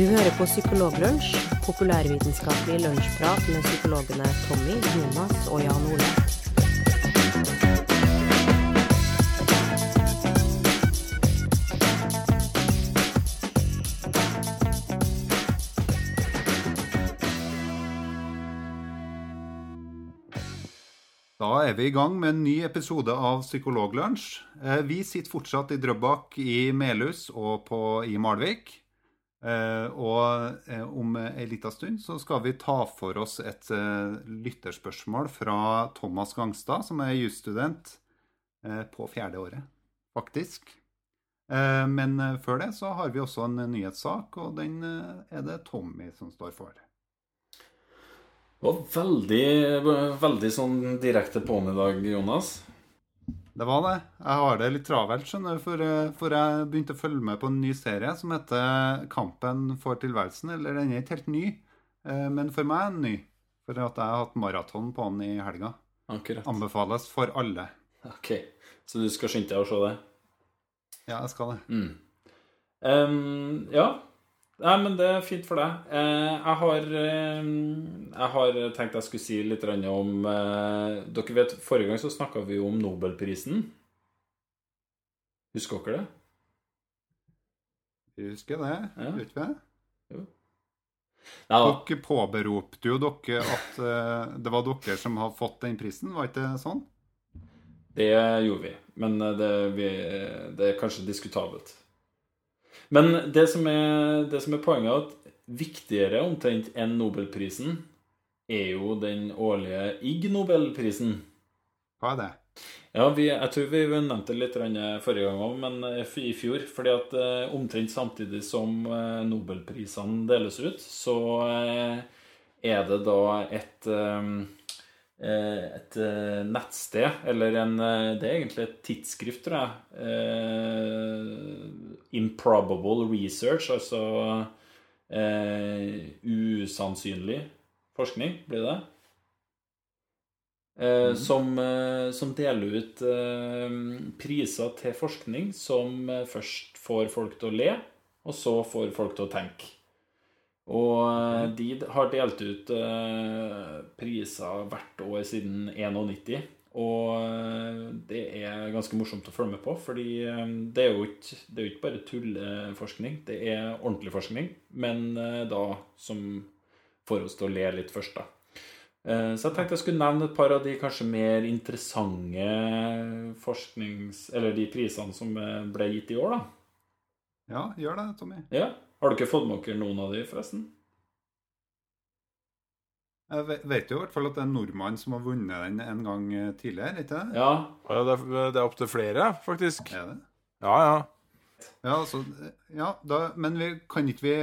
Du hører på Psykologlunsj, populærvitenskapelig lunsjprat med psykologene Tommy, Jonas og Jan Ole. Da er vi i gang med en ny episode av Psykologlunsj. Eh, Vi sitter fortsatt i Drøbak, i Melhus og på, i Malvik. Eh, Og eh, om ei lita stund så skal vi ta for oss et eh, lytterspørsmål fra Thomas Gangstad, som er jusstudent på fjerde året, faktisk. Men før det så har vi også en nyhetssak, og den er det Tommy som står for. Det veldig, veldig sånn direkte på'n i dag, Jonas. Det var det. Jeg har det litt travelt, skjønner du, for, eh, for jeg begynte å følge med på en ny serie som heter Kampen for tilværelsen. Eller den er ikke helt ny, eh, men for meg er den ny. For at jeg har hatt maraton på den i helga. Akkurat. Anbefales for alle. Ok, Så du skal skynde deg å se det? Ja, jeg skal det. Mm. Um, ja. Nei, men det er fint for deg. Eh, jeg, har, eh, jeg har tenkt jeg skulle si litt om eh, Dere vet, Forrige gang så snakka vi jo om Nobelprisen. Husker dere det? Vi husker det, Ja. vet vi det? Dere påberopte jo dere at det var dere som har fått den prisen, var ikke det sånn? Det gjorde vi, men det, vi, det er kanskje diskutabelt. Men det som er, det som er poenget, er at viktigere omtrent enn Nobelprisen er jo den årlige Ig Nobelprisen. Hva er det? Ja, vi, jeg tror vi nevnte det litt forrige gang òg, men eh, i fjor. fordi at eh, omtrent samtidig som eh, nobelprisene deles ut, så er det da et et eh, nettsted, eller en eh, Det er egentlig et tidsskrift, tror jeg. Eh, Improbable Research, altså eh, usannsynlig forskning, blir det? Mm. som, eh, som deler ut eh, priser til forskning som eh, først får folk til å le, og så får folk til å tenke. Og eh, de har delt ut eh, priser hvert år siden 91. Og eh, det er ganske morsomt å følge med på, fordi det er jo ikke, det er jo ikke bare tulleforskning. Det er ordentlig forskning, men da som får oss til å le litt først, da. Så jeg tenkte jeg skulle nevne et par av de kanskje mer interessante forsknings... Eller de prisene som ble gitt i år, da. Ja, gjør det, Tommy. Ja. Har du ikke fått med dere noen av de, forresten? Jeg vet jo i hvert fall at det er en nordmann som har vunnet den en gang eh, tidligere, ikke det? Ja. Ja, det er, det er opptil flere, faktisk. Er det? Ja, ja. Ja, altså, ja da, men vi kan ikke vi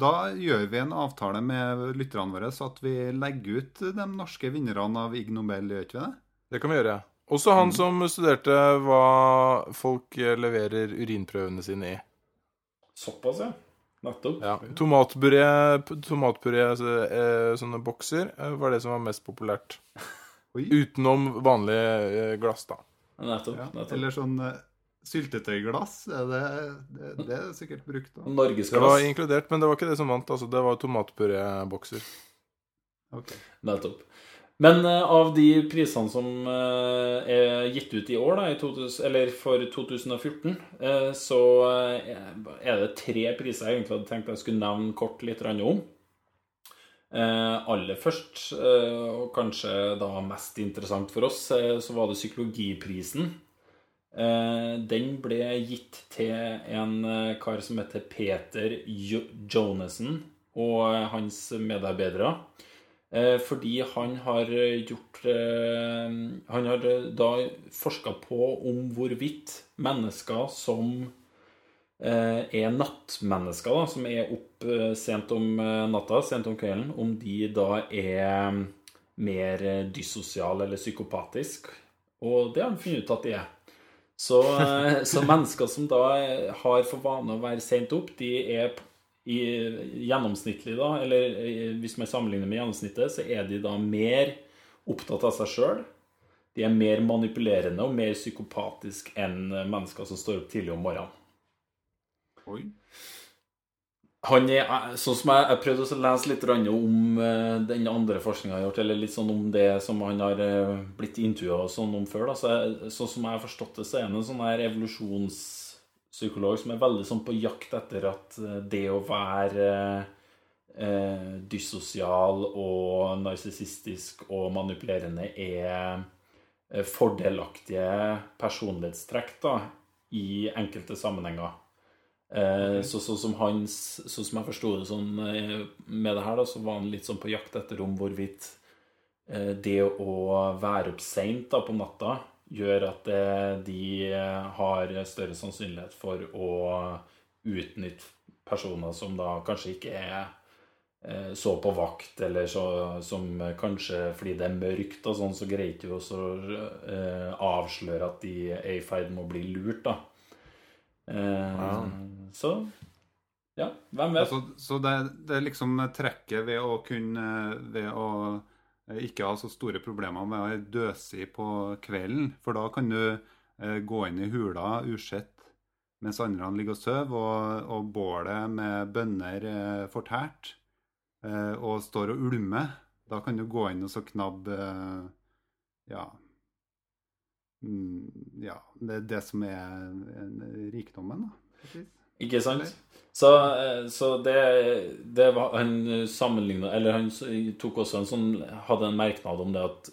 Da gjør vi en avtale med lytterne våre, så at vi legger ut de norske vinnerne av Ig Nobel, gjør ikke vi det? Det kan vi gjøre. Også han som studerte hva folk leverer urinprøvene sine i. Såpass, ja. Nettopp. Ja. Tomatpuré, tomatpuré eh, sånne bokser eh, var det som var mest populært. Oi. Utenom vanlige eh, glass, da. Nettopp. Ja. nettopp. Eller sånn syltetøyglass. Det, det, det er sikkert brukt da. Det var inkludert, men det var ikke det som vant. altså Det var tomatpurébokser. Ok. Nettopp. Men eh, av de prisene som eh, er gitt ut i år, da, i 2000, eller for 2014, eh, så er det tre priser jeg egentlig hadde tenkt jeg skulle nevne kort litt om. Aller først, og kanskje da mest interessant for oss, så var det psykologiprisen. Den ble gitt til en kar som heter Peter jo Jonassen og hans medarbeidere. Eh, fordi han har gjort eh, Han har eh, da forska på om hvorvidt mennesker som eh, er nattmennesker, da, som er opp eh, sent om eh, natta, sent om kvelden, om de da er mer eh, eller psykopatisk. Og det har han funnet ut at de er. Så, eh, så mennesker som da eh, har for vane å være sent opp, de er i gjennomsnittlig, da, eller eh, hvis man sammenligner med gjennomsnittet, så er de da mer opptatt av seg sjøl. De er mer manipulerende og mer psykopatisk enn mennesker som står opp tidlig om morgenen. Oi. Han er, eh, sånn som jeg, jeg prøvde å lese litt om eh, den andre forskninga jeg har gjort, eller litt sånn om det som han har blitt intervjua sånn om før. da, så jeg, Sånn som jeg har forstått det, så er det en sånn her evolusjonspsykolog som er veldig sånn på jakt etter at eh, det å være eh, dyssosial og narsissistisk og manipulerende er eh, fordelaktige personlighetstrekk da, i enkelte sammenhenger. Eh, så, så som hans, så som jeg forsto det sånn med det her, da, så var han litt sånn på jakt etter om hvorvidt eh, det å være opp seint på natta gjør at eh, de eh, har større sannsynlighet for å utnytte personer som da kanskje ikke er eh, så på vakt, eller så, som kanskje fordi det er mørkt og sånn, så greier ikke også å avsløre at de er i ferd med å bli lurt, da. Ja. Så ja, hvem vet? Altså, så det, det liksom trekket ved å kunne Ved å ikke ha så store problemer med å døse i på kvelden. For da kan du eh, gå inn i hula usett mens andre ligger og sover, og, og bålet med bønner eh, fortært, eh, og står og ulmer. Da kan du gå inn og så knabbe eh, Ja. Mm, ja, det er det som er eh, rikdommen, da. vis. Ikke sant? Så, eh, så det, det var Han sammenligna Eller han tok også en sånn Hadde en merknad om det at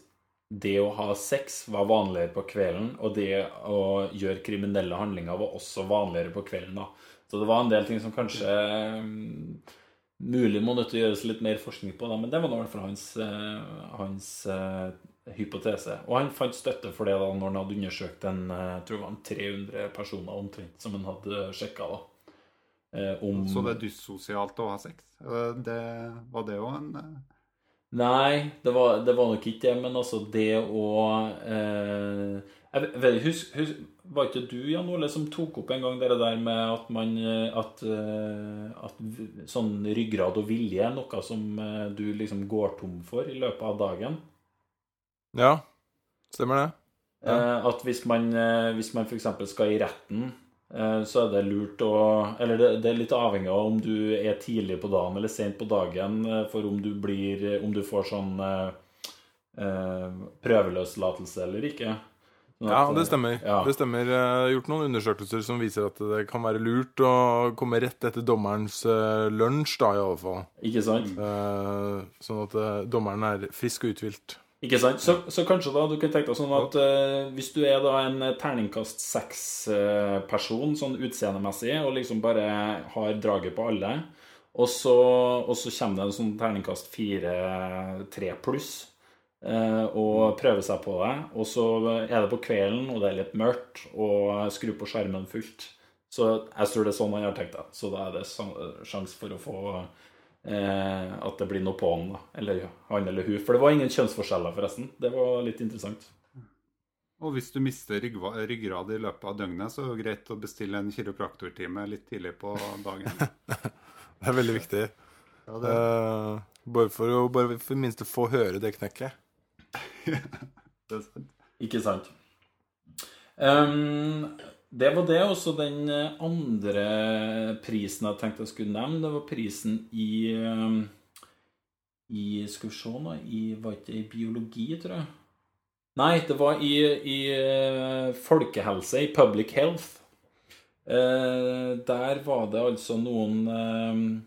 det å ha sex var vanligere på kvelden, og det å gjøre kriminelle handlinger var også vanligere på kvelden. da. Så det var en del ting som kanskje mm, mulig må nødt til å gjøres litt mer forskning på, da, men det var i hvert fall hans, eh, hans uh, hypotese. Og han fant støtte for det da når han hadde undersøkt en, jeg tror det var en 300 personer omtrent som han hadde sjekka. da. Eh, om Så det er dyssosialt å ha sex? Eh, Det, var det jo en eh, Nei, det var, det var nok ikke det, men altså det å eh, jeg vet, husk, husk, Var ikke du, Jan Ole, som tok opp en gang det der med at man At, at sånn ryggrad og vilje er noe som du liksom går tom for i løpet av dagen? Ja, stemmer det. Ja. Eh, at hvis man, hvis man f.eks. skal i retten, så er det lurt å Eller det, det er litt avhengig av om du er tidlig på dagen eller sent på dagen, eh, for om du blir Om du får sånn eh, eh, prøveløslatelse eller ikke. Sånn Ja, det eh, stemmer. Ja. Det stemmer. Jeg har gjort noen undersøkelser som viser at det kan være lurt å komme rett etter dommerens eh, lunsj, da, i alle fall. Ikke sant? Eh, sånn at eh, dommeren er frisk og uthvilt. Ikke sant? Så, så kanskje da du kunne tenkt deg sånn at uh, hvis du er da en terningkast seks-person sånn utseendemessig, og liksom bare har draget på alle, og så, og så kommer det en sånn terningkast fire-tre pluss, eh, og prøver seg på det, og så er det på kvelden, og det er litt mørkt, og skrur på skjermen fullt. Så jeg tror det er sånn han har tenkt det. Så da er det sjanse for å få eh, at det blir noe på han, da. Eller han eller hun. For det var ingen kjønnsforskjeller, forresten. Det var litt interessant. Og hvis du mister ryggrad i løpet av døgnet, så er det greit å bestille en kiropraktortime litt tidlig på dagen. Det er veldig viktig. Ja, det, uh, bare for å bare for minst å få høre det knekket. det er sant. Ikke sant? Ehm, det var det. Også den eh, andre prisen jeg tenkte jeg skulle nevne, det var prisen i ehm, I Skal vi se nå i, Var ikke det i biologi, tror jeg? Nei, det var i, i eh, folkehelse, i public health. Eh, der var det altså noen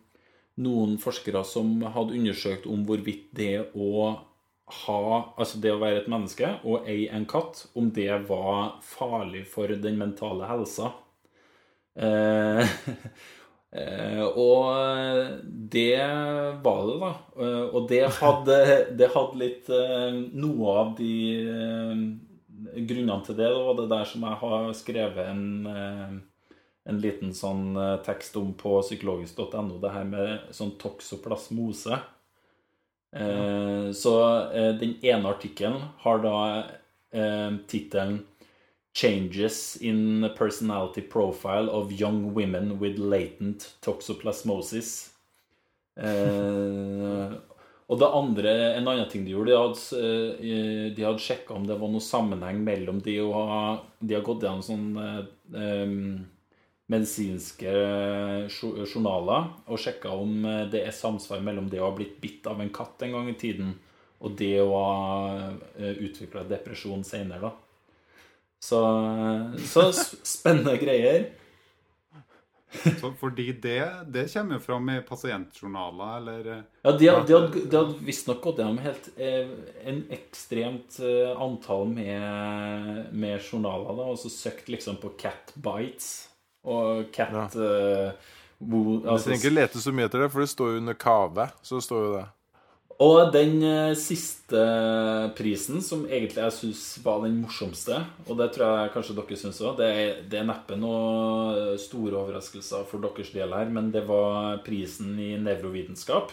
noen forskere som hadde undersøkt om hvorvidt det å ha Altså det å være et menneske og eie en katt, om det var farlig for den mentale helsa. Eh, eh, og det var det, da. Eh, og det hadde, det hadde litt eh, Noe av de grunnene til det, det var det der som jeg har skrevet en en liten sånn tekst om på psykologisk.no, det her med sånn toksoplasmose. Eh, så eh, den ene artikkelen har da eh, tittelen 'Changes in personality profile of young women with latent toxoplasmosis'. Og det andre, en annen ting de gjorde, de hadde, de hadde sjekka om det var noe sammenheng mellom de å ha De har gått gjennom sånn em, medisinske journaler og sjekka om eh, det er samsvar mellom det å ha blitt bitt av en katt en gang i tiden, og det å ha utvikla depresjon seinere. Så, så spennende greier. Så fordi det, det kommer jo fram i pasientjournaler, eller eh, Ja, de, hadde, de hadde, de hadde visstnok gått gjennom helt eh, en ekstremt eh, antall med, med journaler, da, og så søkt liksom på cat bites og cat eh, wo, Du altså, trenger ikke lete så mye etter det, for det står jo under kave. Så står jo det. Og den eh, siste prisen, som egentlig jeg syns var den morsomste, og det tror jeg kanskje dere syns òg, det, det er neppe noen store overraskelser for deres del her, men det var prisen i nevrovitenskap.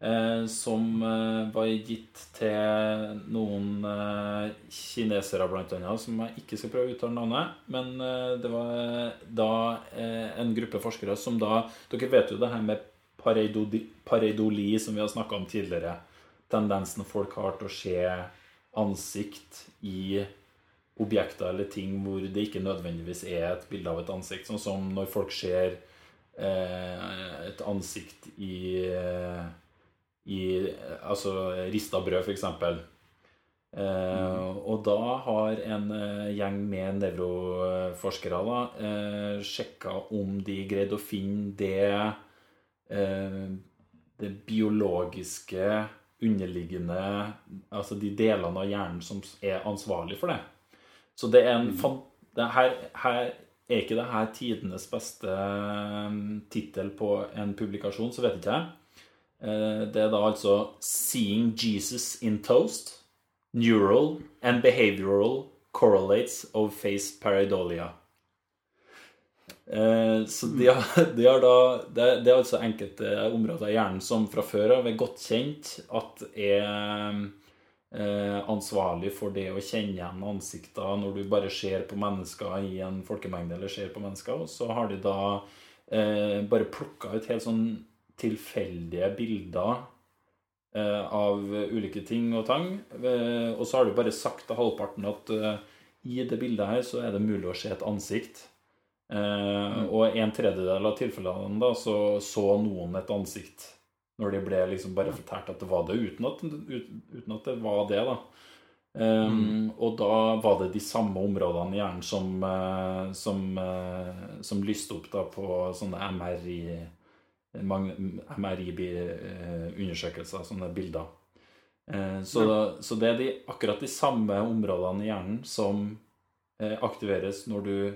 Eh, som eh, var gitt til noen eh, kinesere, blant annet, som jeg ikke skal prøve å uttale navnet. Men det var da en gruppe forskere som da Dere vet jo det her med pareidoli, pareidoli som vi har snakka om tidligere. Tendensen folk har til å se ansikt i objekter eller ting hvor det ikke nødvendigvis er et bilde av et ansikt. Sånn som når folk ser et ansikt i, i Altså rista brød, f.eks. Eh, og da har en eh, gjeng med nevroforskere da, eh, sjekka om de greide å finne det eh, det biologiske underliggende Altså de delene av hjernen som er ansvarlig for det. Så det er en fan, det her, her er ikke det her tidenes beste eh, tittel på en publikasjon, så vet ikke jeg. Eh, Det er da altså 'Seeing Jesus in Toast'. Neural and behavioral correlates of face pareidolia. Eh, Så de har, de har da det, er altså enkelte områder i hjernen som fra før av er godt kjent at er eh, ansvarlig for det å kjenne igjen ansikter når du bare ser på mennesker i en folkemengde, eller ser på mennesker. Og så har de da bare plukka ut helt sånn tilfeldige bilder eh, av ulike ting og tang. Eh, og så har du bare sagt til halvparten at eh, i det bildet her så er det mulig å se et ansikt. Eh, Og en tredjedel av tilfellene da så, så noen et ansikt når de ble liksom bare fortalt at det var det, uten at, uten at det var det. da. Um, Og da var det de samme områdene i hjernen som, som, som lyste opp da på sånne MRI MRI-undersøkelser, sånne bilder. Eh, Så, så det er de, akkurat de samme områdene i hjernen som eh, aktiveres når du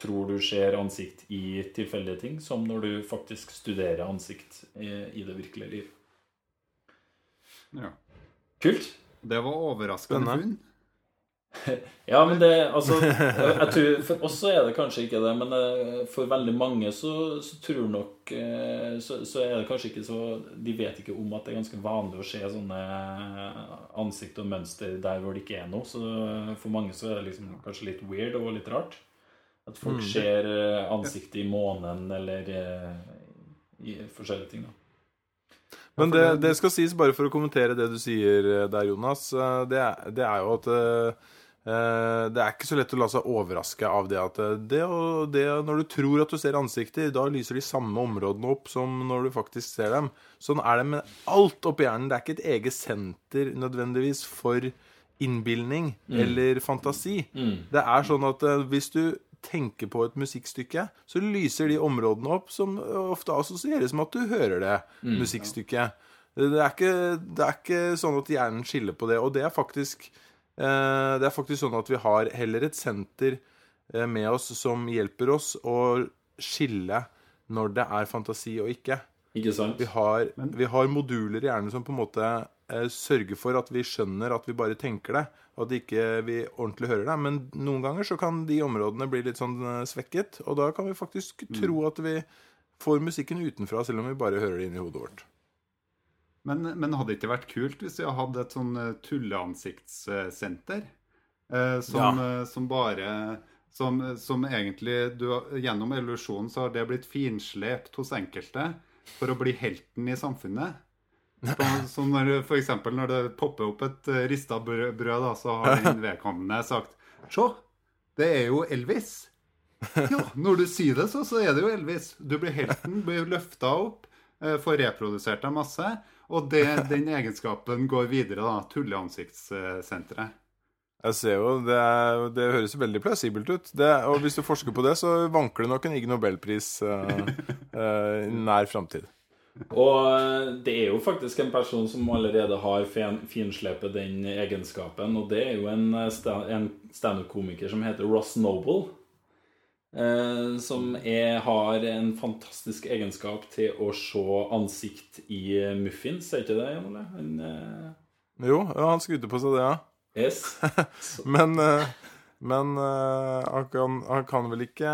tror du ser ansikt i tilfeldige ting, som når du faktisk studerer ansikt i, det virkelige liv. Ja. Kult. Det var overraskende funn. Ja, men det Altså, jeg tror for oss så er det kanskje ikke det, men eh, for veldig mange så, så tror nok eh, så, så er det kanskje ikke så De vet ikke om at det er ganske vanlig å se sånne ansikt og mønster der hvor det ikke er noe. Så for mange så er det liksom kanskje litt weird og litt rart. At folk Mm. ser eh, ansiktet i månen eller eh, i forskjellige ting, da. Men det, det skal sies, bare for å kommentere det du sier eh, der, Jonas, eh, det det er jo at eh, eh, det er ikke så lett å la seg overraske av det at eh, det, og det, når du tror at du ser ansikter, da lyser de samme områdene opp som når du faktisk ser dem. Sånn er det med alt oppi hjernen. Det er ikke et eget senter nødvendigvis for innbilning eller fantasi. Det er sånn at eh, hvis du tenker på et musikkstykke, så lyser de områdene opp som ofte assosieres med at du hører det musikkstykket. Det er, ikke, det er ikke sånn at hjernen skiller på det. Og det er faktisk, eh, det er faktisk sånn at vi har heller et senter eh, med oss som hjelper oss å skille når det er fantasi og ikke. Ikke sant? Vi har, vi har moduler i hjernen som på en måte eh, sørger for at vi skjønner at vi bare tenker det, og at ikke vi ordentlig hører det. Men noen ganger så kan de områdene bli litt sånn eh, svekket, og da kan vi faktisk tro at vi får musikken utenfra, selv om vi bare hører det inni hodet vårt. Men, men hadde det ikke vært kult hvis vi hadde et sånn eh, tulleansiktssenter? Eh, som, ja. som bare som, som egentlig du, Gjennom evolusjonen så har det blitt finslept hos enkelte for å bli helten i samfunnet. Så, så når for eksempel når det popper opp et eh, rista brød, brød da, så har den vedkommende sagt Se, det er jo Elvis. Ja, når du sier det, så, så er det jo Elvis. Du blir helten, blir løfta opp, eh, får reprodusert deg masse. Og det, den egenskapen går videre, da. Tulleansiktssenteret. Jeg ser jo, Det, er, det høres jo veldig plausibelt ut. Det, og hvis du forsker på det, så vanker det nok en Ig Nobelpris uh, uh, i nær framtid. Og det er jo faktisk en person som allerede har finslepet den egenskapen. Og det er jo en, en standup-komiker som heter Ross Noble. Eh, som er, har en fantastisk egenskap til å se ansikt i muffins, er ikke det, Jan Ole? Han, eh... Jo, han skrudde på seg det, ja. Yes. men eh, men han, kan, han, kan, vel ikke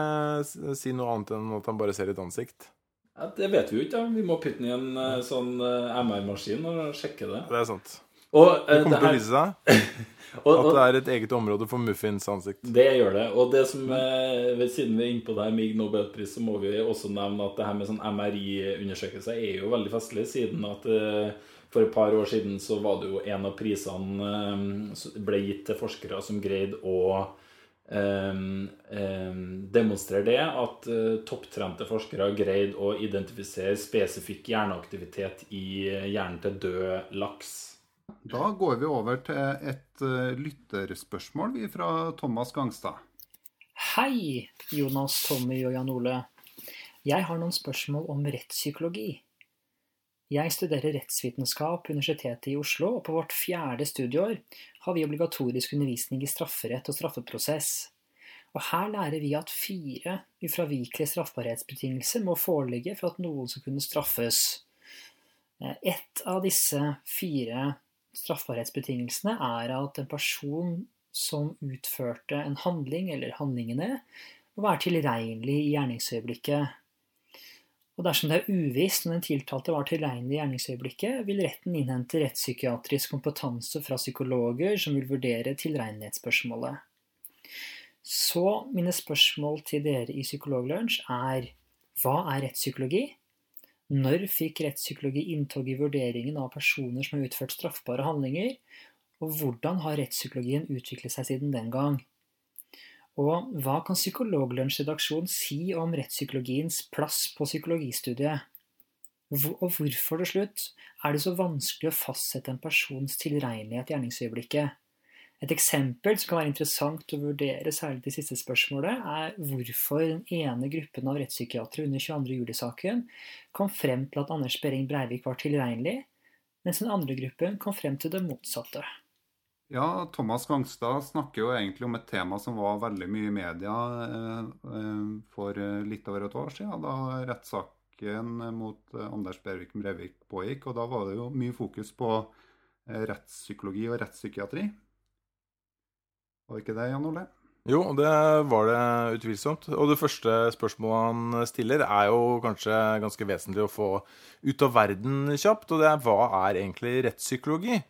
si noe annet enn at han bare ser et ansikt? Ja, det vet vi jo ikke. da. Vi må putte den i en sånn MR-maskin og sjekke det. Det er sant. Og, det kommer til å vise seg og, at det er et eget område for muffins ansikt. Det gjør det. Og det som, ved siden vi er inne på det her med Ig Nobelpris, så må vi også nevne at det her med sånn MRI-undersøkelser er jo veldig festlig, siden at for et par år siden så var det jo en av prisene eh, ble gitt til forskere som greide å um, um, demonstrere det, at uh, topptrente forskere har greid å identifisere spesifikk hjerneaktivitet i hjernen til død laks. Da går vi over til et uh, lytterspørsmål fra Thomas Gangstad. Hei, Jonas, Tommy og Jan Ole. Jeg har noen spørsmål om rettspsykologi. Jeg studerer rettsvitenskap på Universitetet i Oslo, og på vårt fjerde studieår har vi obligatorisk undervisning i strafferett og straffeprosess. Og her lærer vi at fire ufravikelige straffbarhetsbetingelser må foreligge for at noen skal kunne straffes. Eh, ett av disse fire straffbarhetsbetingelsene er at en person som utførte en handling eller handlingene, må være tilregnelig i gjerningsøyeblikket. Og dersom det er uvisst om den tiltalte var tilregnelig i gjerningsøyeblikket, vil retten innhente rettspsykiatrisk kompetanse fra psykologer som vil vurdere tilregnelighetsspørsmålet. Så mine spørsmål til dere i Psykologlunsj er hva er rettspsykologi? Når fikk rettspsykologi inntog i vurderingen av personer som har utført straffbare handlinger? Og hvordan har rettspsykologien utviklet seg siden den gang? Og hva kan Psykologlunsj redaksjon si om rettspsykologiens plass på psykologistudiet? Og hvorfor til slutt er det så vanskelig å fastsette en persons tilregnelighet i gjerningsøyeblikket? Et eksempel som kan være interessant å vurdere, særlig det siste spørsmålet, er hvorfor den ene gruppen av rettspsykiatere under 22. juli-saken kom frem til at Anders Behring Breivik var tilregnelig, mens den andre gruppen kom frem til det motsatte. Ja, Thomas Gangstad snakker jo egentlig om et tema som var veldig mye i media eh, eh, for eh, litt over et år siden, da rettssaken mot Anders Behring Breivik pågikk. Og da var det jo mye fokus på rettspsykologi og rettspsykiatri. Var det ikke det, Jan Ole? Jo, det var det utvilsomt. Og det første spørsmålet han stiller, er jo kanskje ganske vesentlig å få ut av verden kjapt. Og det er hva er egentlig rettspsykologi?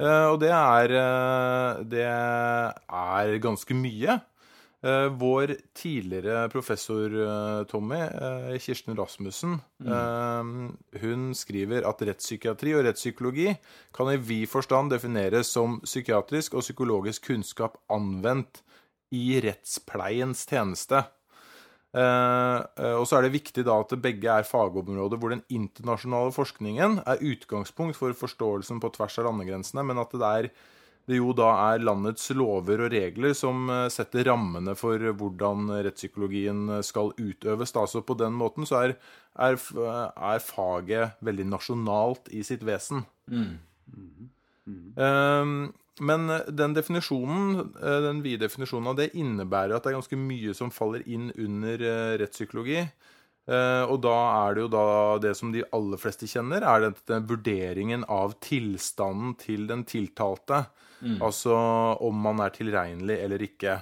Eh, og det er, eh, det er ganske mye. Eh, vår tidligere professor Tommy, Kirsten Rasmussen, mm. hun skriver at rettspsykiatri og rettspsykologi kan i vid forstand defineres som psykiatrisk og psykologisk kunnskap anvendt i rettspleiens tjeneste. Eh, eh, og så er det viktig da at begge er fagområder hvor den internasjonale forskningen er utgangspunkt for forståelsen på tvers av landegrensene, men at det, er, det jo da er landets lover og regler som eh, setter rammene for hvordan rettspsykologien skal utøves. Da. Så på den måten så er, er, er faget veldig nasjonalt i sitt vesen. Mm. Mm. Mm. Men eh, den definisjonen, eh, den vide definisjonen av det innebærer at det er ganske mye som faller inn under eh, rettspsykologi. Og da er det jo da det som de aller fleste kjenner, er dette vurderingen av tilstanden til den tiltalte. Mm. Altså om man er tilregnelig eller ikke.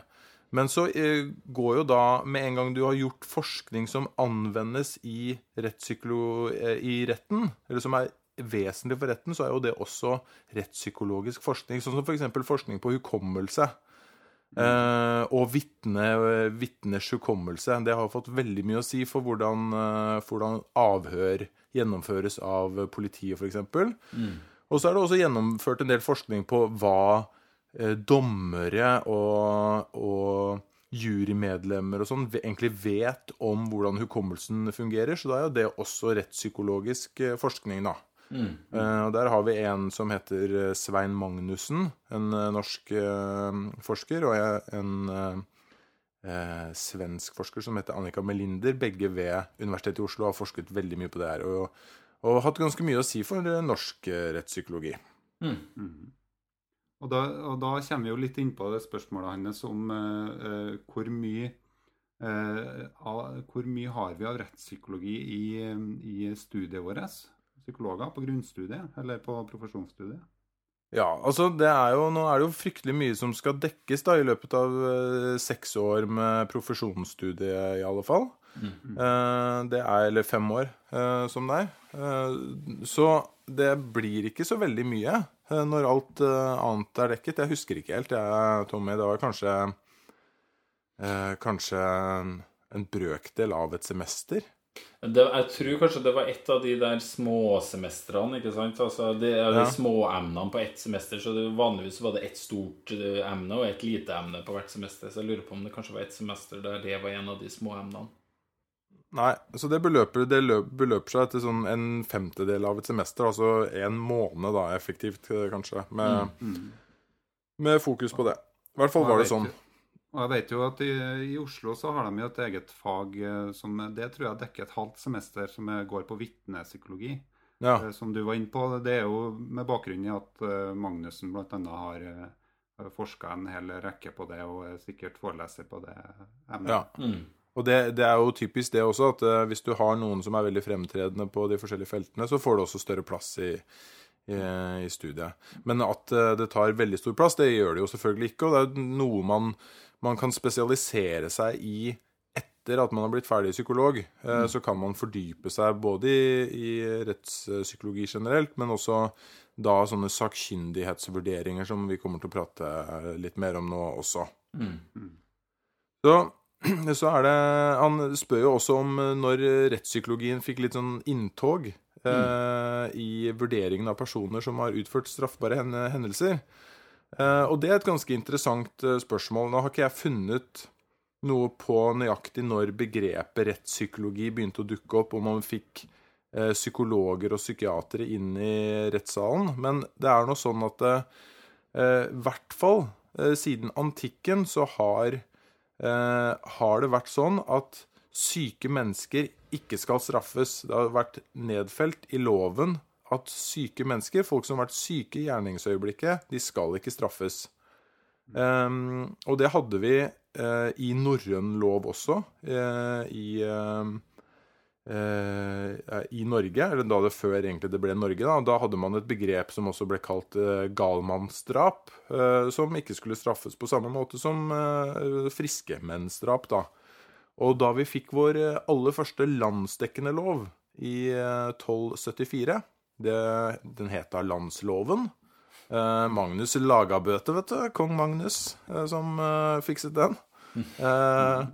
Men så går jo da, med en gang du har gjort forskning som anvendes i, i retten, eller som er vesentlig for retten, så er jo det også rettspsykologisk forskning. Sånn som f.eks. For forskning på hukommelse. Eh, og vitners hukommelse. Det har fått veldig mye å si for hvordan, uh, for hvordan avhør gjennomføres av politiet, f.eks. Mm. Og så er det også gjennomført en del forskning på hva uh, dommere og, og jurymedlemmer og sånn egentlig vet om hvordan hukommelsen fungerer. Så da er jo det også rettspsykologisk forskning, da. Mm. Eh, og Der har vi en som heter eh, Svein Magnussen, en eh, norsk forsker, og en svensk forsker som heter Annika Melinder, begge ved Universitetet i Oslo, har forsket veldig mye på det her. Og, og hatt ganske mye å si for norsk rettspsykologi. Mm. Mm. Og, da, og da kommer vi jo litt inn på det spørsmålet hans om uh, uh, hvor mye uh, Hvor mye har vi av rettspsykologi i, i studiet vårt? Psykologer på grunnstudiet eller på profesjonsstudiet? Ja, altså det er jo, Nå er det jo fryktelig mye som skal dekkes da i løpet av eh, seks år med profesjonsstudiet, i alle fall. Mm. Eh, det er, eller fem år, eh, som det er. Eh, så det blir ikke så veldig mye når alt annet er dekket. Jeg husker ikke helt, jeg, Tommy. Det var kanskje eh, Kanskje en, en brøkdel av et semester. Det, jeg tror kanskje det var et av de der småsemestrene. ikke sant? Altså, Det er de Ja. småemnene på ett semester. så det, Vanligvis var det ett stort eh, emne og ett lite emne på hvert semester. Så jeg lurer på om det kanskje var et semester der det var en av de små emnene. Nei, så det beløper, det beløper seg til sånn en femtedel av et semester. Altså en måned, da, effektivt, eh, kanskje, med, Mm. med fokus på det. I hvert fall var det sånn. Og jeg vet jo at i, i Oslo så har de jo et eget fag eh, som Det tror jeg dekker et halvt semester, som går på vitnepsykologi. Ja. Eh, Som du var inne på. Det er jo med bakgrunn i at eh, Magnussen bl.a. har forska en hel rekke på det, og er sikkert foreleser på det emnet. ja. Mm. Og det, det er jo typisk det også, at hvis du har noen som er veldig fremtredende på de forskjellige feltene, så får du også større plass i, i, studiet. Men at det tar veldig stor plass, det gjør det jo selvfølgelig ikke. Og det er noe man, man kan spesialisere seg i etter at man har blitt ferdig psykolog. Mm. Så kan man fordype seg både i, i rettspsykologi generelt, men også da sånne sakkyndighetsvurderinger som vi kommer til å prate litt mer om nå også. Mm. Så, så er det Han spør jo også om eh, når rettspsykologien fikk litt sånn inntog eh, i vurderingen av personer som har utført straffbare hen- hendelser. Eh, og det er et ganske interessant eh, spørsmål. Nå har ikke jeg funnet noe på nøyaktig når begrepet rettspsykologi begynte å dukke opp, om man fikk eh, psykologer og psykiatere inn i rettssalen. Men det er nå sånn at i hvert fall siden antikken så har har det vært sånn at syke mennesker ikke skal straffes. Det har vært nedfelt i loven at syke mennesker, folk som har vært syke i gjerningsøyeblikket, de skal ikke straffes. Um, og det hadde vi uh, i norrøn lov også, uh, i, eh, i Norge, eller da det før egentlig det ble Norge. Da, da hadde man et begrep som også ble kalt galmannsdrap, som ikke skulle straffes på samme måte som friske mennsdrap. da. Og da vi fikk vår aller første landsdekkende lov i eh, 1274 det, Den het da Landsloven. Eh, Magnus Lagabøte, vet du. Kong Magnus, eh, som eh, fikset den. Eh,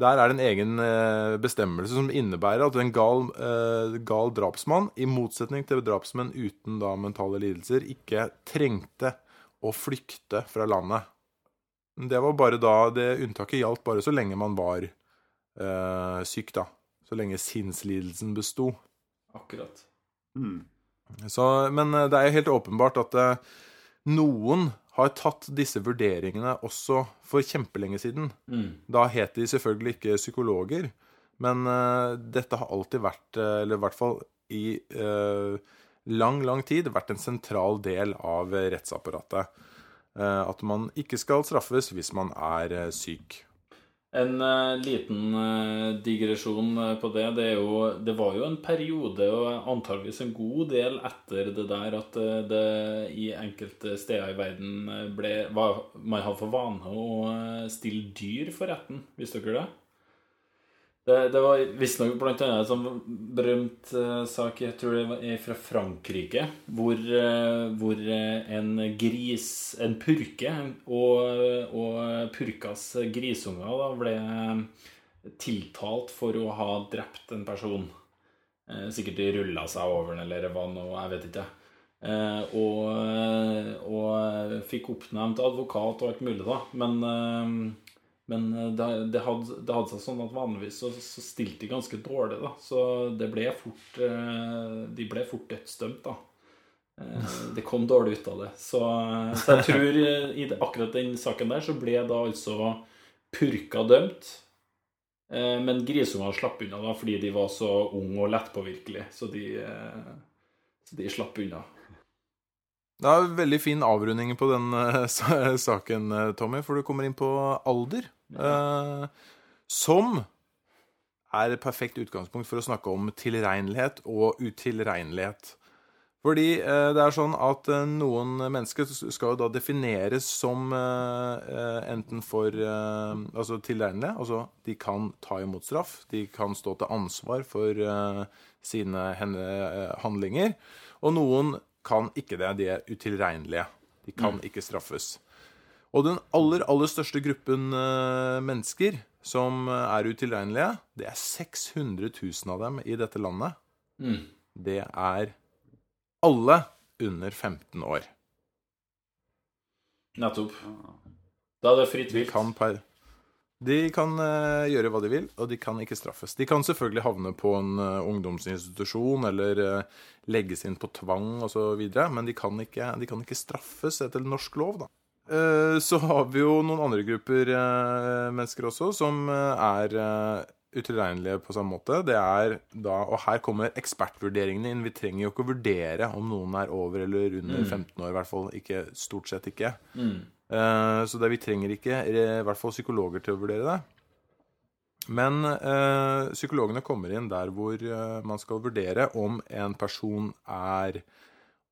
der er det en egen eh, bestemmelse som innebærer at en gal, eh, gal drapsmann, i motsetning til drapsmenn uten da mentale lidelser, ikke trengte å flykte fra landet. Det var bare da Det unntaket gjaldt bare så lenge man var eh, syk, da. Så lenge sinnslidelsen besto. Akkurat. Mm. Så, men eh, det er jo helt åpenbart at eh, noen har tatt disse vurderingene også for kjempelenge siden. Mm. Da het de selvfølgelig ikke psykologer, men uh, dette har alltid vært, eller i hvert fall i uh, lang, lang tid, vært en sentral del av rettsapparatet. Uh, at man ikke skal straffes hvis man er syk. En uh, liten uh, digresjon eh, på det. Det, jo, det var jo en periode, og antageligvis en god del etter det der, at det i enkelte steder i verden ble, var, man hadde for vane å stille dyr for retten. Visste dere det? Det, det var visstnok annet en sånn berømt uh, sak, jeg tror det var fra Frankrike, hvor, uh, hvor eh, en gris, en purke, og, og purkas grisunger da ble tiltalt for å ha drept en person. Uh, sikkert de rulla seg over den, eller hva nå, jeg vet ikke. Og, og fikk oppnevnt advokat og alt mulig, da. Men, Men eh, det, det, hadde, det, hadde, seg sånn at vanligvis så, så stilte de ganske dårlig, da. Så det ble fort eh, De ble fort dødsdømt, da. Eh, det kom dårlig ut av det. Så, så jeg tror i akkurat den saken der så ble da altså purka dømt. Men grisungene slapp unna da fordi de var så unge og lettpåvirkelige. Så de, så de slapp unna. Det er en veldig fin avrunding på den saken, Tommy, for du kommer inn på alder. Uh, som er et perfekt utgangspunkt for å snakke om tilregnelighet og utilregnelighet. Fordi uh, det er sånn at noen mennesker skal jo da defineres som enten for altså tilregnelige, altså de kan ta imot straff, de kan stå til ansvar for sine handlinger, og noen kan ikke det. De er utilregnelige. De kan mm. ikke straffes. Og den aller, aller største gruppen uh, mennesker som er utilregnelige, det er 600 000 av dem i dette landet. Mm. Det er alle under 15 år. Nettopp. Da er det fritt vilt. De kan per de kan uh, gjøre hva de vil, og de kan ikke straffes. De kan selvfølgelig havne på en uh, ungdomsinstitusjon eller uh, legges inn på tvang osv., men de kan, ikke, de kan, ikke, straffes etter norsk lov, da. Så har vi jo noen andre grupper mennesker også som er utilregnelige på samme måte. Det er da, Og her kommer ekspertvurderingene inn. Vi trenger jo ikke å vurdere om noen er over eller under mm. 15 år, i hvert fall ikke, stort sett ikke. Mm. Uh, så det, vi trenger ikke i hvert fall psykologer til å vurdere det. Men uh, psykologene kommer inn der hvor uh, man skal vurdere om en person er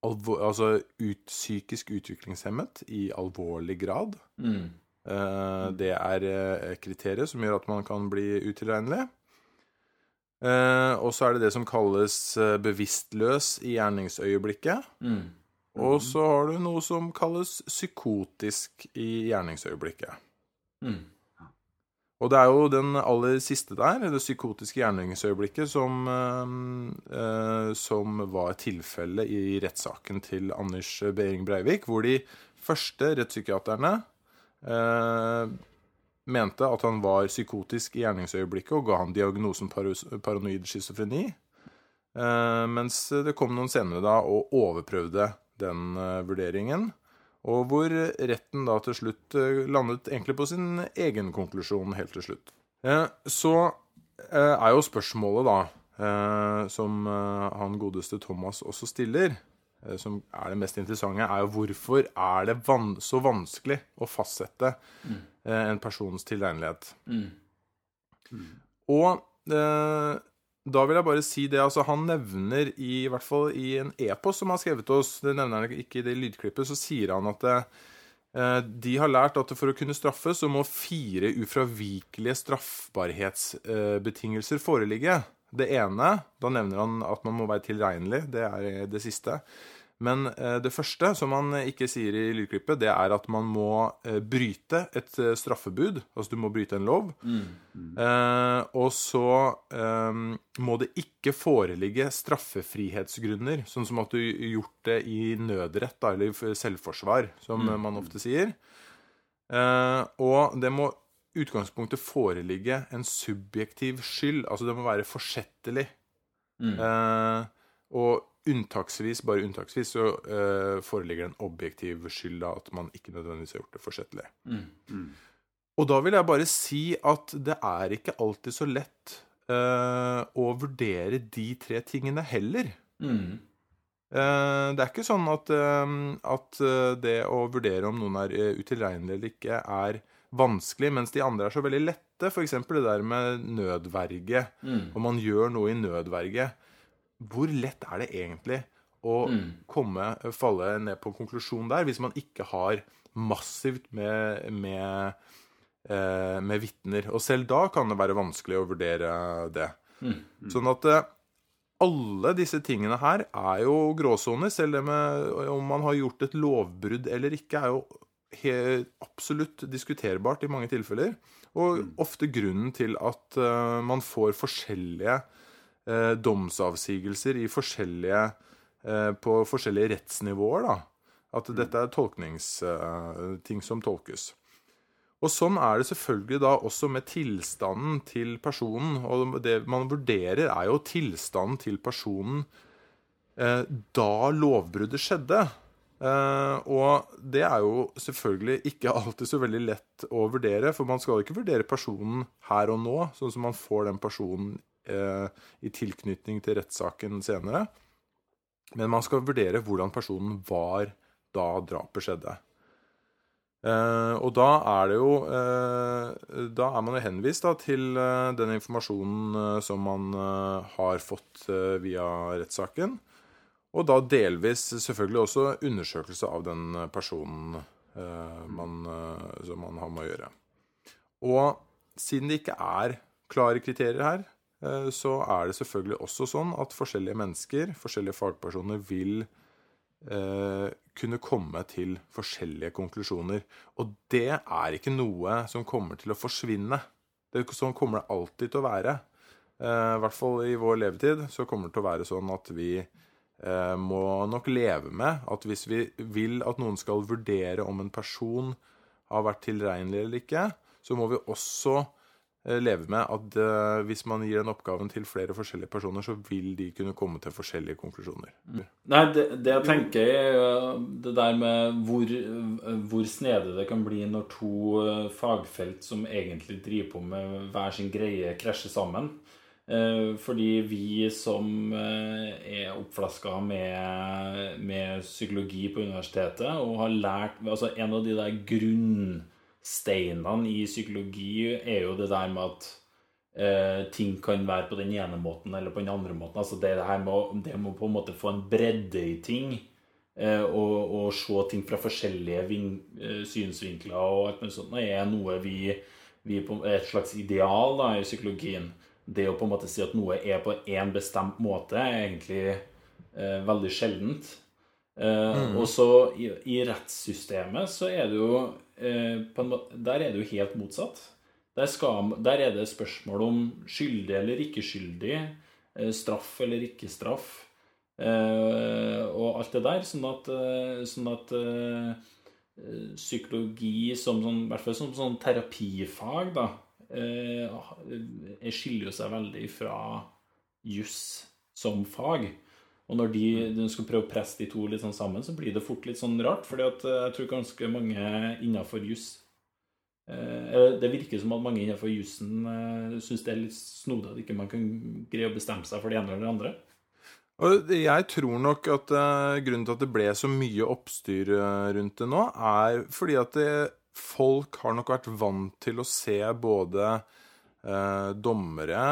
altså ut, psykisk utviklingshemmet i alvorlig grad. Mm. det er kriteriet som gjør at man kan bli utilregnelig. og så er det det som kalles bevisstløs i gjerningsøyeblikket. Mm. Og så har du noe som kalles psykotisk i gjerningsøyeblikket. Mm. Og det er jo den aller siste der, det psykotiske gjerningsøyeblikket, som, eh, som var tilfellet i rettssaken til Anders Behring Breivik, hvor de første rettspsykiaterne eh, mente at han var psykotisk i gjerningsøyeblikket og ga han diagnosen paranoid schizofreni. Eh, mens det kom noen senere da og overprøvde den uh, vurderingen. Og hvor retten da til slutt uh, landet egentlig på sin egen konklusjon helt til slutt. Uh, så er jo spørsmålet, da, som han godeste Thomas også stiller, som er det mest interessante, er jo hvorfor er det van så vanskelig å fastsette mm. en persons tilregnelighet? Mm. Mm. Og da vil jeg bare si det, altså Han nevner i, i hvert fall i en e-post som han har skrevet til oss, det nevner han ikke i det lydklippet, så sier han at eh, de har lært at for å kunne straffe, så må fire ufravikelige straffbarhetsbetingelser foreligge. Det ene, da nevner han at man må være tilregnelig, det er det siste. Men eh, det første, som man ikke sier i lydklippet, det er at man må eh, bryte et eh, straffebud. Altså du må bryte en lov. Mm. Mm. og så må det ikke foreligge straffefrihetsgrunner, sånn som at du gjort det i nødrett, da, eller selvforsvar, som mm. man ofte sier. og det må utgangspunktet foreligge en subjektiv skyld. Altså det må være forsettlig. Mm. og unntaksvis, bare unntaksvis, så uh, foreligger det en objektiv skyld da, at man ikke nødvendigvis har gjort det forsettlig. Mm. Mm. Og da vil jeg bare si at det er ikke alltid så lett uh, å vurdere de tre tingene heller. Mm. Uh, det er ikke sånn at, at, det å vurdere om noen er utilregnelig eller ikke, er vanskelig, mens de andre er så veldig lette. F.eks. det der med nødverge. Mm. Om man gjør noe i nødverge hvor lett er det egentlig å mm. komme, falle ned på en konklusjon der, hvis man ikke har massivt med, med, eh, med vitner? Og selv da kan det være vanskelig å vurdere det. Mm. Mm. Sånn at eh, alle disse tingene her er jo gråsoner. Selv det med om man har gjort et lovbrudd eller ikke, er jo absolutt diskuterbart i mange tilfeller. Og mm. ofte grunnen til at uh, man får forskjellige eh, domsavsigelser i forskjellige, eh, på forskjellige rettsnivåer. da. At mm. dette er tolkningsting eh, som tolkes. Og sånn er det selvfølgelig da også med tilstanden til personen. Og det man vurderer, er jo tilstanden til personen eh, da lovbruddet skjedde. Eh, og det er jo selvfølgelig ikke alltid så veldig lett å vurdere, for man skal ikke vurdere personen her og nå, sånn som man får den personen i tilknytning til rettssaken senere. Men man skal vurdere hvordan personen var da drapet skjedde. Eh, og da er det jo eh, Da er man jo henvist da, til eh, den informasjonen eh, som man eh, har fått eh, via rettssaken. Og da delvis selvfølgelig også undersøkelse av den personen man, som man har med å gjøre. Og siden det ikke er klare kriterier her, så er det selvfølgelig også sånn at forskjellige mennesker, forskjellige fagpersoner, vil eh, kunne komme til forskjellige konklusjoner. Og det er ikke noe som kommer til å forsvinne. Det, sånn kommer det alltid til å være. Eh, I hvert fall i vår levetid så kommer det til å være sånn at vi eh, må nok leve med at hvis vi vil at noen skal vurdere om en person har vært tilregnelig eller ikke, så må vi også Eh, leve med at uh, hvis man gir den oppgaven til flere forskjellige personer, så vil de kunne komme til forskjellige konklusjoner. Mm. Nei, det, det, jeg tenker er det der med hvor, hvor snedig det kan bli når to fagfelt som egentlig driver på med hver sin greie, krasjer sammen. Fordi vi som er oppflaska med, med, psykologi på universitetet og har lært altså En av de der grunn steinene i psykologi er jo det der med at eh, ting kan være på den ene måten eller på den andre måten. Altså det, det her med det må på en måte få en bredde i ting. Eh, og, og, se ting fra forskjellige eh, synsvinkler og alt mulig sånt er noe vi, vi på, et slags ideal da, i psykologien. Det å på en måte si at noe er på én bestemt måte, er egentlig eh, veldig sjeldent. Eh, mm. Og så i, i, rettssystemet så er det jo måte, Der er det jo helt motsatt. Der, skal, der, er det spørsmål om skyldig eller ikke skyldig, eh, straff eller ikke straff, eh, og alt det der. Sånn at, eh, sånn at eh, psykologi som sånn, i hvert fall som sånn terapifag, da, skiller seg veldig fra juss som fag. Og når de, de, skal prøve å presse de to litt sånn sammen, så blir det fort litt sånn rart. fordi eh, jeg tror ganske mange innafor juss eh, Det virker som at mange innafor jussen eh, syns det er litt snodig at ikke man kan greie å bestemme seg for det ene eller det andre. Og jeg tror nok at uh, grunnen til at det ble så mye oppstyr rundt det nå, er fordi at det, folk har nok vært vant til å se både eh, dommere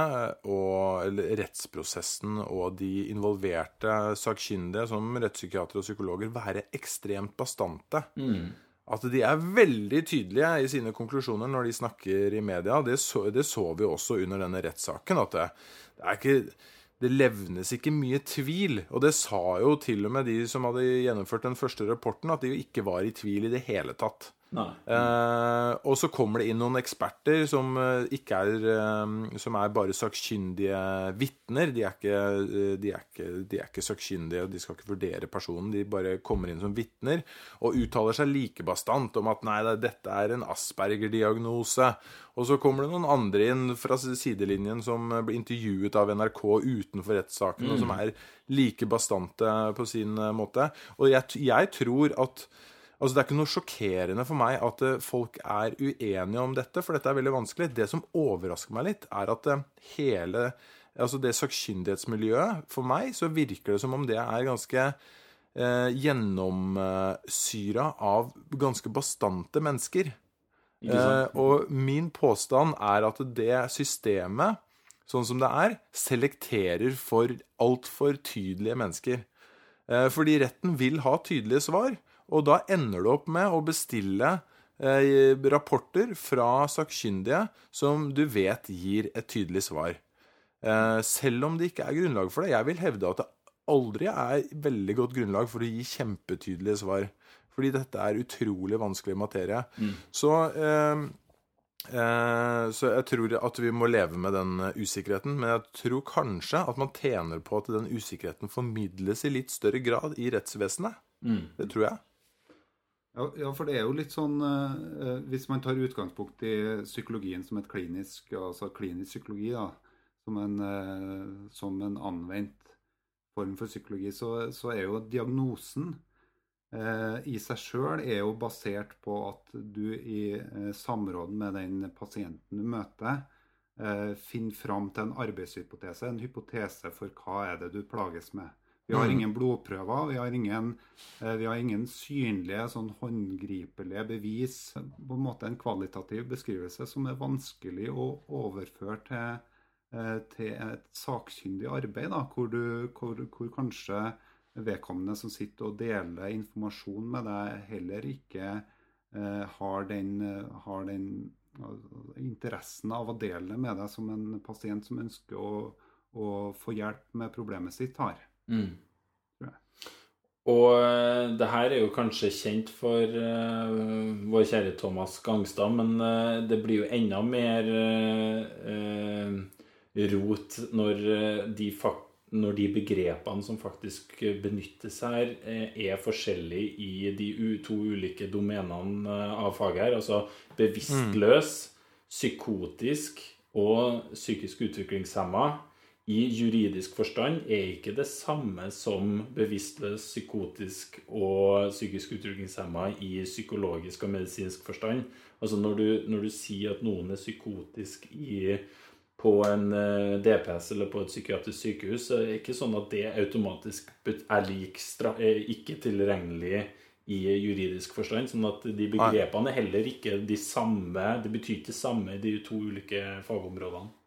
og rettsprosessen og de involverte sakkyndige, som rettspsykiatere og psykologer, være ekstremt bastante. Mm. At de er veldig tydelige i sine konklusjoner når de snakker i media. Det så, det så vi også under denne rettssaken. At det, det, ikke det levnes ikke mye tvil. Og det sa jo til og med de som hadde gjennomført den første rapporten, at de ikke var i tvil i det hele tatt. Eh, og så kommer det inn noen eksperter som eh, ikke er eh, Som er bare sakkyndige vitner. De, de, de, er ikke sakkyndige, de skal ikke vurdere personen. De bare kommer inn som vitner og uttaler seg like bastant om at nei, dette er en Asperger-diagnose. Og så kommer det noen andre inn fra sidelinjen som blir intervjuet av NRK utenfor rettssaken, mm. og som er like bastante på sin måte. Og jeg, jeg tror at Altså, Det er ikke noe sjokkerende for meg at uh, folk er uenige om dette, for dette er veldig vanskelig. Det som overrasker meg litt, er at uh, hele altså det sakkyndighetsmiljøet For meg så virker det som om det er ganske eh, gjennomsyra av ganske bastante mennesker. og min påstand er at det systemet, sånn som det er, selekterer for altfor tydelige mennesker. fordi retten vil ha tydelige svar. Og da ender du opp med å bestille eh, rapporter fra sakkyndige som du vet gir et tydelig svar. Eh, selv om det ikke er grunnlag for det. Jeg vil hevde at det aldri er veldig godt grunnlag for å gi kjempetydelige svar. Fordi dette er utrolig vanskelig materie. Mm. Så eh, Eh, så jeg tror at vi må leve med den usikkerheten. Men jeg tror kanskje at man tjener på at den usikkerheten formidles i litt større grad i rettsvesenet. Mm. Det tror jeg. Ja, for det er jo litt sånn eh, Hvis man tar utgangspunkt i psykologien som et klinisk, altså klinisk psykologi, da, som en, eh, som en anvendt form for psykologi, så, så er jo diagnosen eh, i seg sjøl er basert på at du i eh, samråd med den pasienten du møter, eh, finner fram til en arbeidshypotese, en hypotese for hva er det du plages med. Vi har Mm. ingen blodprøver, vi har ingen, eh, vi har ingen synlige, sånn håndgripelige bevis. På en måte en kvalitativ beskrivelse som er vanskelig å overføre til, eh, til et sakkyndig arbeid, da, hvor, du, hvor, hvor kanskje vedkommende som sitter og deler informasjon med deg, heller ikke eh, har den, har den eh, interessen av å dele det med deg som en pasient som ønsker å, å få hjelp med problemet sitt, har. Mm. Og eh, det her er jo kanskje kjent for uh, vår kjære Thomas Gangstad, men uh, det blir jo enda mer uh, rot når, de når de begrepene som faktisk benyttes her, er forskjellige i de to ulike domenene av faget her. Altså bevisstløs, psykotisk og psykisk utviklingshemma i juridisk forstand er ikke det samme som bevisstløs, psykotisk og psykisk utviklingshemma i psykologisk og medisinsk forstand. Altså når du, når du sier at noen er psykotisk i, på en eh, DPS eller på et psykiatrisk sykehus, så er det ikke sånn at det automatisk er lik er ikke tilregnelig i juridisk forstand. Sånn at de begrepene er heller ikke de samme Det betyr ikke det samme i de to ulike fagområdene.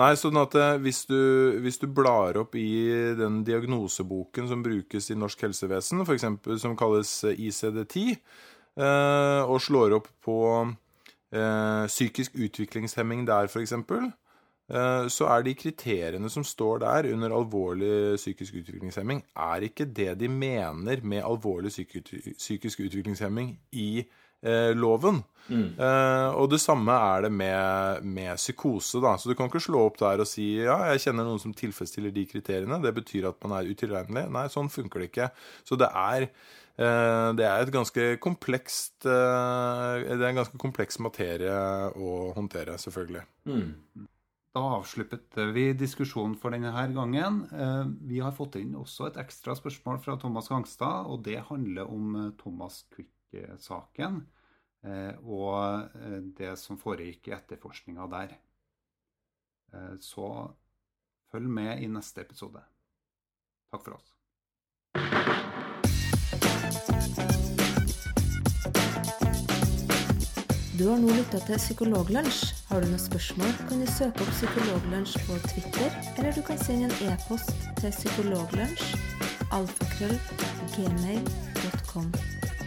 Nei, sånn at eh, hvis du, hvis du blar opp i den diagnoseboken som brukes i norsk helsevesen, for eksempel, som kalles eh, ICD-10, eh, og slår opp på psykisk utviklingshemming der, eh, så er de kriteriene som står der under alvorlig psykisk utviklingshemming, er ikke det de mener med alvorlig psykisk utviklingshemming i eh, loven. Eh, og det samme er det med, med psykose. da, Så du kan ikke slå opp der og si ja, jeg kjenner noen som tilfredsstiller de kriteriene. Det betyr at man er utilregnelig. Nei, sånn funker det ikke. Så det er, eh, det er et ganske komplekst eh, Det er en ganske kompleks materie å håndtere, selvfølgelig. Da avsluttet vi diskusjonen for denne her gangen. Eh, Vi har fått inn også et ekstra spørsmål fra Thomas Gangstad, og det handler om Thomas Quick-saken og eh, det som foregikk i etterforskninga der. Eh, Så følg med i neste episode. Takk for oss. Du har nå lytta til Psykologlunsj. Har du noen spørsmål, kan du søke opp Psykologlunsj på Twitter, eller du kan sende en e-post til psykologlunsj alfakrøll gmail.com.